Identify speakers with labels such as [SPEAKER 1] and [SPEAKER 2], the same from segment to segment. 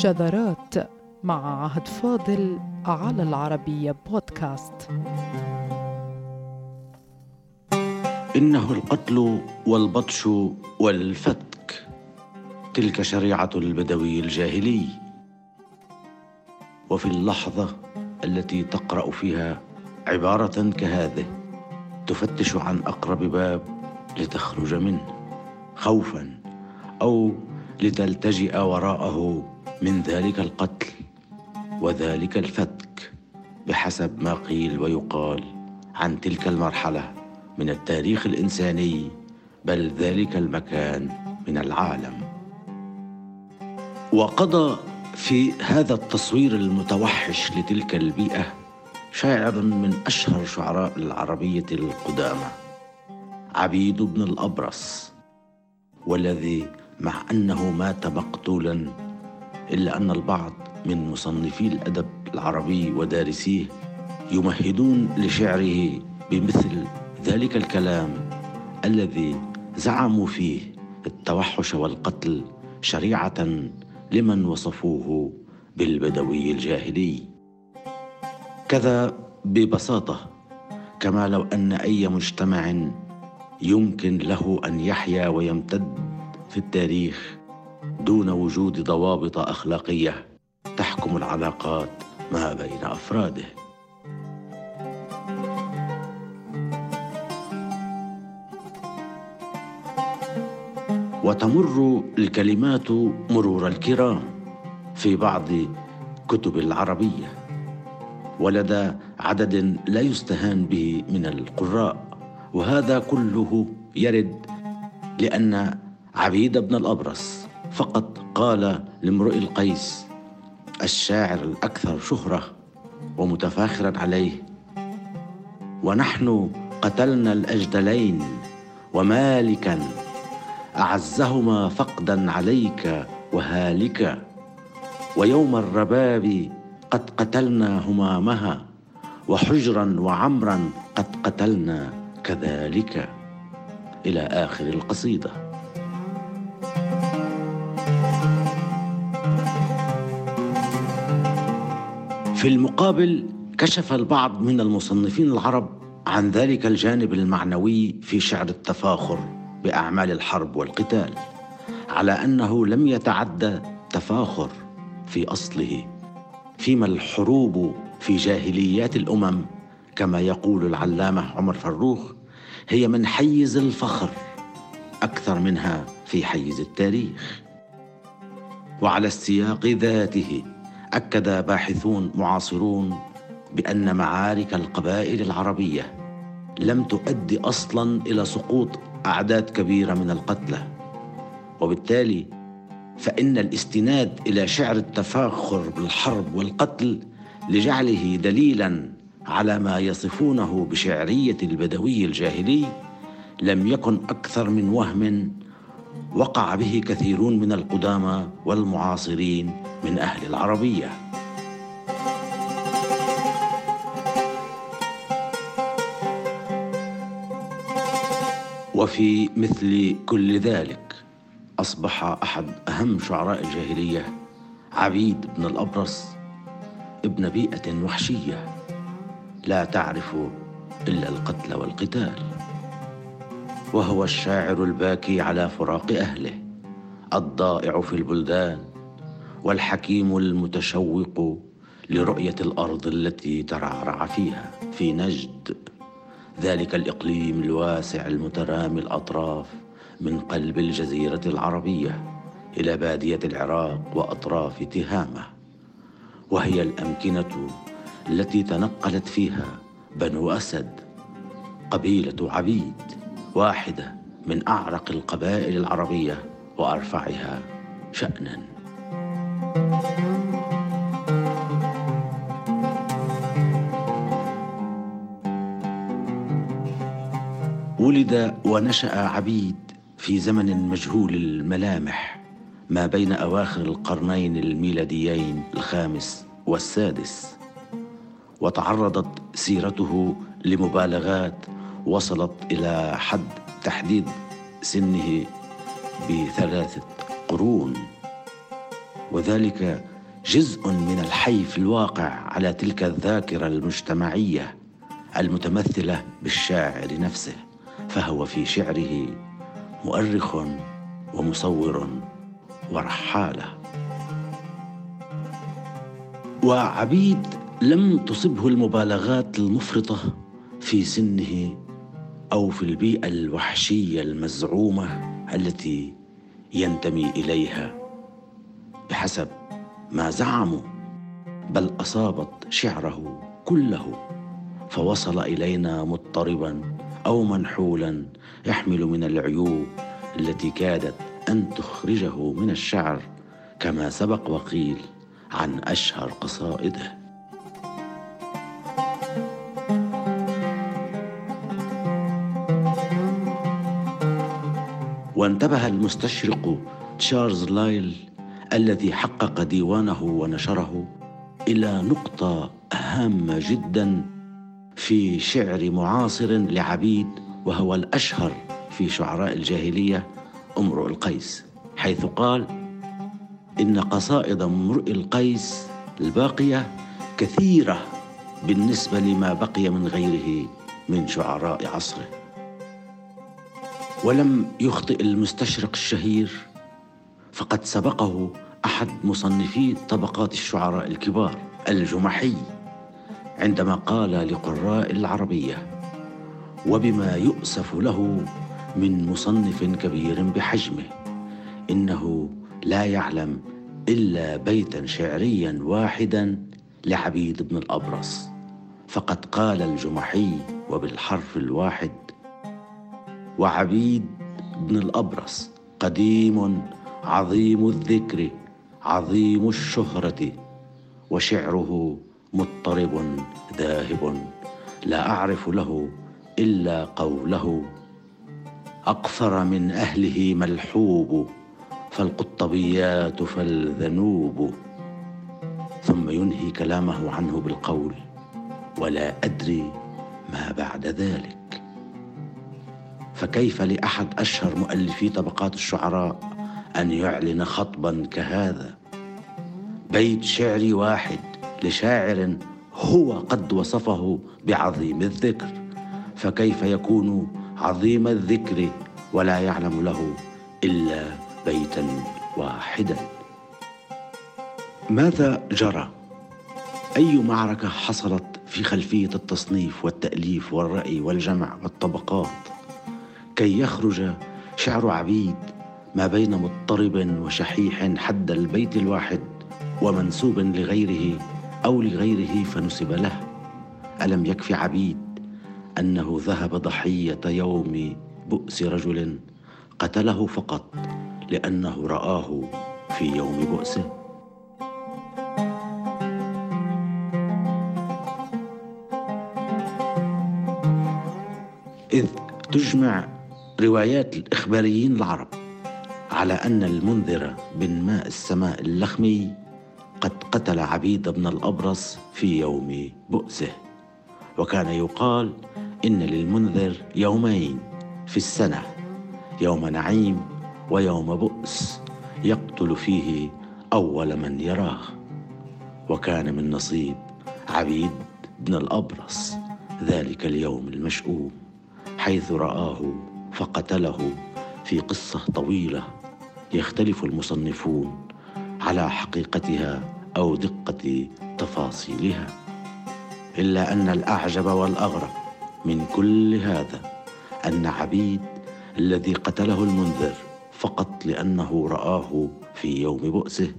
[SPEAKER 1] شذرات مع عهد فاضل على العربية بودكاست.
[SPEAKER 2] إنه القتل والبطش والفتك تلك شريعة البدوي الجاهلي. وفي اللحظة التي تقرأ فيها عبارة كهذه تفتش عن أقرب باب لتخرج منه خوفا أو لتلتجئ وراءه. من ذلك القتل وذلك الفتك بحسب ما قيل ويقال عن تلك المرحلة من التاريخ الإنساني بل ذلك المكان من العالم. وقضى في هذا التصوير المتوحش لتلك البيئة شاعر من أشهر شعراء العربية القدامى عبيد بن الأبرص والذي مع أنه مات مقتولا إلا أن البعض من مصنفي الأدب العربي ودارسيه يمهدون لشعره بمثل ذلك الكلام الذي زعموا فيه التوحش والقتل شريعة لمن وصفوه بالبدوي الجاهلي. كذا ببساطة كما لو أن أي مجتمع يمكن له أن يحيا ويمتد في التاريخ دون وجود ضوابط أخلاقية تحكم العلاقات ما بين أفراده. وتمر الكلمات مرور الكرام في بعض كتب العربية ولدى عدد لا يستهان به من القراء. وهذا كله يرد لأن عبيد بن الأبرص فقط قال لامرئ القيس الشاعر الأكثر شهرة ومتفاخرا عليه ونحن قتلنا الأجدلين ومالكا أعزهما فقدا عليك وهالكا ويوم الرباب قد قتلنا همامها وحجرا وعمرا قد قتلنا كذلك. إلى آخر القصيدة. في المقابل كشف البعض من المصنفين العرب عن ذلك الجانب المعنوي في شعر التفاخر بأعمال الحرب والقتال على أنه لم يتعدى تفاخر في أصله فيما الحروب في جاهليات الأمم كما يقول العلامة عمر فروخ هي من حيز الفخر أكثر منها في حيز التاريخ. وعلى السياق ذاته أكد باحثون معاصرون بأن معارك القبائل العربية لم تؤدي أصلا إلى سقوط أعداد كبيرة من القتلى. وبالتالي فإن الاستناد إلى شعر التفاخر بالحرب والقتل لجعله دليلا على ما يصفونه بشعرية البدوي الجاهلي لم يكن أكثر من وهم وقع به كثيرون من القدامى والمعاصرين من أهل العربية. وفي مثل كل ذلك أصبح أحد أهم شعراء الجاهلية عبيد بن الأبرص ابن بيئة وحشية. لا تعرف إلا القتل والقتال. وهو الشاعر الباكي على فراق أهله الضائع في البلدان والحكيم المتشوق لرؤية الأرض التي ترعرع فيها في نجد. ذلك الإقليم الواسع المترامي الأطراف من قلب الجزيرة العربية إلى بادية العراق وأطراف تهامة. وهي الأمكنة التي تنقلت فيها بنو أسد قبيلة عبيد. واحدة من أعرق القبائل العربية وأرفعها شانا. ولد ونشأ عبيد في زمن مجهول الملامح ما بين أواخر القرنين الميلاديين الخامس والسادس وتعرضت سيرته لمبالغات وصلت إلى حد تحديد سنه بثلاثة قرون. وذلك جزء من الحي في الواقع على تلك الذاكرة المجتمعية المتمثلة بالشاعر نفسه فهو في شعره مؤرخ ومصور ورحالة. وعبيد لم تصبه المبالغات المفرطة في سنه أو في البيئة الوحشية المزعومة التي ينتمي إليها بحسب ما زعموا بل أصابت شعره كله فوصل إلينا مضطربا أو منحولا يحمل من العيوب التي كادت أن تخرجه من الشعر كما سبق وقيل عن أشهر قصائده. وانتبه المستشرق تشارلز لايل الذي حقق ديوانه ونشره إلى نقطة هامة جدا في شعر معاصر لعبيد وهو الأشهر في شعراء الجاهلية امرؤ القيس حيث قال إن قصائد امرؤ القيس الباقية كثيرة بالنسبة لما بقي من غيره من شعراء عصره. ولم يخطئ المستشرق الشهير فقد سبقه أحد مصنفي طبقات الشعراء الكبار الجمحي عندما قال لقراء العربية وبما يؤسف له من مصنف كبير بحجمه إنه لا يعلم إلا بيتا شعريا واحدا لعبيد بن الأبرص فقد قال الجمحي وبالحرف الواحد وعبيد بن الأبرص قديم عظيم الذكر عظيم الشهرة وشعره مضطرب ذاهب لا أعرف له إلا قوله اقفر من أهله ملحوب فالقطبيات فالذنوب. ثم ينهي كلامه عنه بالقول ولا أدري ما بعد ذلك. فكيف لأحد أشهر مؤلفي طبقات الشعراء أن يعلن خطبا كهذا؟ بيت شعري واحد لشاعر هو قد وصفه بعظيم الذكر فكيف يكون عظيم الذكر ولا يعلم له إلا بيتا واحدا؟ ماذا جرى؟ أي معركة حصلت في خلفية التصنيف والتأليف والرأي والجمع والطبقات؟ كي يخرج شعر عبيد ما بين مضطرب وشحيح حد البيت الواحد ومنسوب لغيره أو لغيره فنسب له. ألم يكف عبيد أنه ذهب ضحية يوم بؤس رجل قتله فقط لأنه رآه في يوم بؤسه. إذ تجمع روايات الإخباريين العرب على أن المنذر بن ماء السماء اللخمي قد قتل عبيد بن الأبرص في يوم بؤسه. وكان يقال إن للمنذر يومين في السنة يوم نعيم ويوم بؤس يقتل فيه أول من يراه. وكان من نصيب عبيد بن الأبرص ذلك اليوم المشؤوم حيث رآه فقتله في قصة طويلة يختلف المصنفون على حقيقتها أو دقة تفاصيلها إلا أن الأعجب والأغرب من كل هذا أن عبيد الذي قتله المنذر فقط لأنه رآه في يوم بؤسه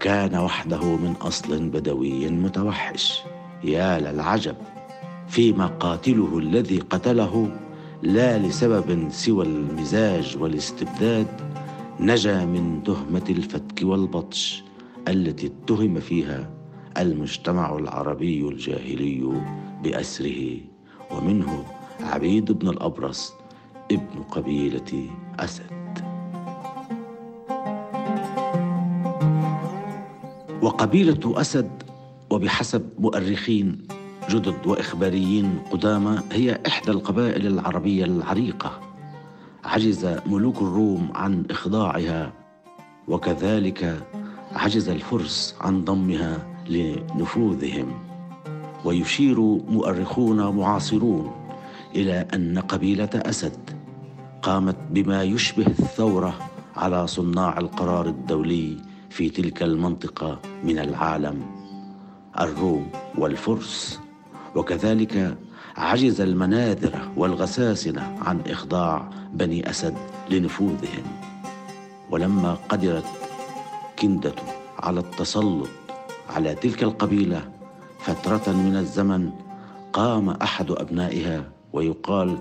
[SPEAKER 2] كان وحده من أصل بدوي متوحش يا للعجب فيما قاتله الذي قتله لا لسبب سوى المزاج والاستبداد نجا من تهمة الفتك والبطش التي اتهم فيها المجتمع العربي الجاهلي بأسره ومنه عبيد بن الأبرص ابن قبيلة أسد. وقبيلة أسد وبحسب مؤرخين جدد وإخباريين قدامى هي إحدى القبائل العربية العريقة. عجز ملوك الروم عن إخضاعها وكذلك عجز الفرس عن ضمها لنفوذهم. ويشير مؤرخون معاصرون إلى أن قبيلة أسد قامت بما يشبه الثورة على صناع القرار الدولي في تلك المنطقة من العالم الروم والفرس. وكذلك عجز المناذره والغساسنه عن إخضاع بني أسد لنفوذهم. ولما قدرت كندة على التسلط على تلك القبيلة فترة من الزمن قام أحد أبنائها ويقال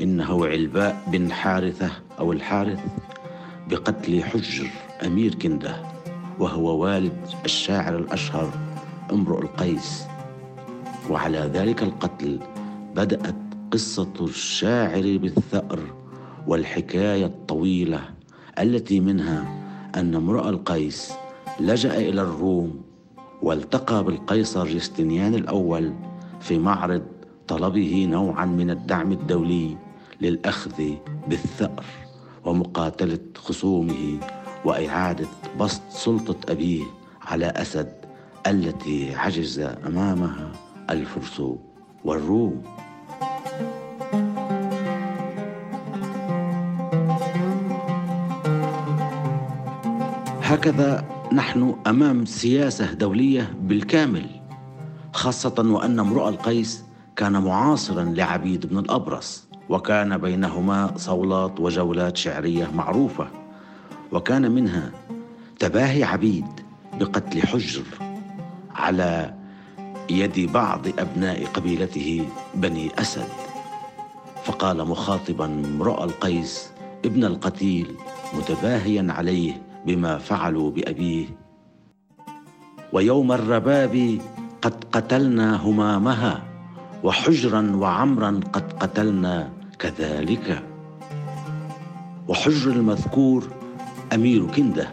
[SPEAKER 2] إنه علباء بن حارثة أو الحارث بقتل حجر أمير كندة وهو والد الشاعر الأشهر امرؤ القيس. وعلى ذلك القتل بدأت قصة الشاعر بالثأر والحكاية الطويلة التي منها أن امرؤ القيس لجأ إلى الروم والتقى بالقيصر جستنيان الأول في معرض طلبه نوعا من الدعم الدولي للأخذ بالثأر ومقاتلة خصومه وإعادة بسط سلطة أبيه على أسد التي عجز أمامها. الفرس والروم. هكذا نحن أمام سياسة دولية بالكامل خاصة وأن امرؤ القيس كان معاصرا لعبيد بن الأبرص وكان بينهما صولات وجولات شعرية معروفة وكان منها تباهي عبيد بقتل حجر على يد بعض أبناء قبيلته بني أسد. فقال مخاطبا امرؤ القيس ابن القتيل متباهيا عليه بما فعلوا بأبيه. ويوم الرباب قد قتلنا همامها وحجرا وعمرا قد قتلنا كذلك. وحجر المذكور أمير كنده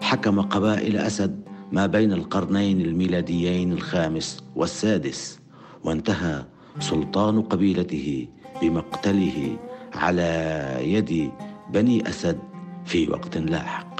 [SPEAKER 2] حكم قبائل أسد ما بين القرنين الميلاديين الخامس والسادس وانتهى سلطان قبيلته بمقتله على يد بني أسد في وقت لاحق.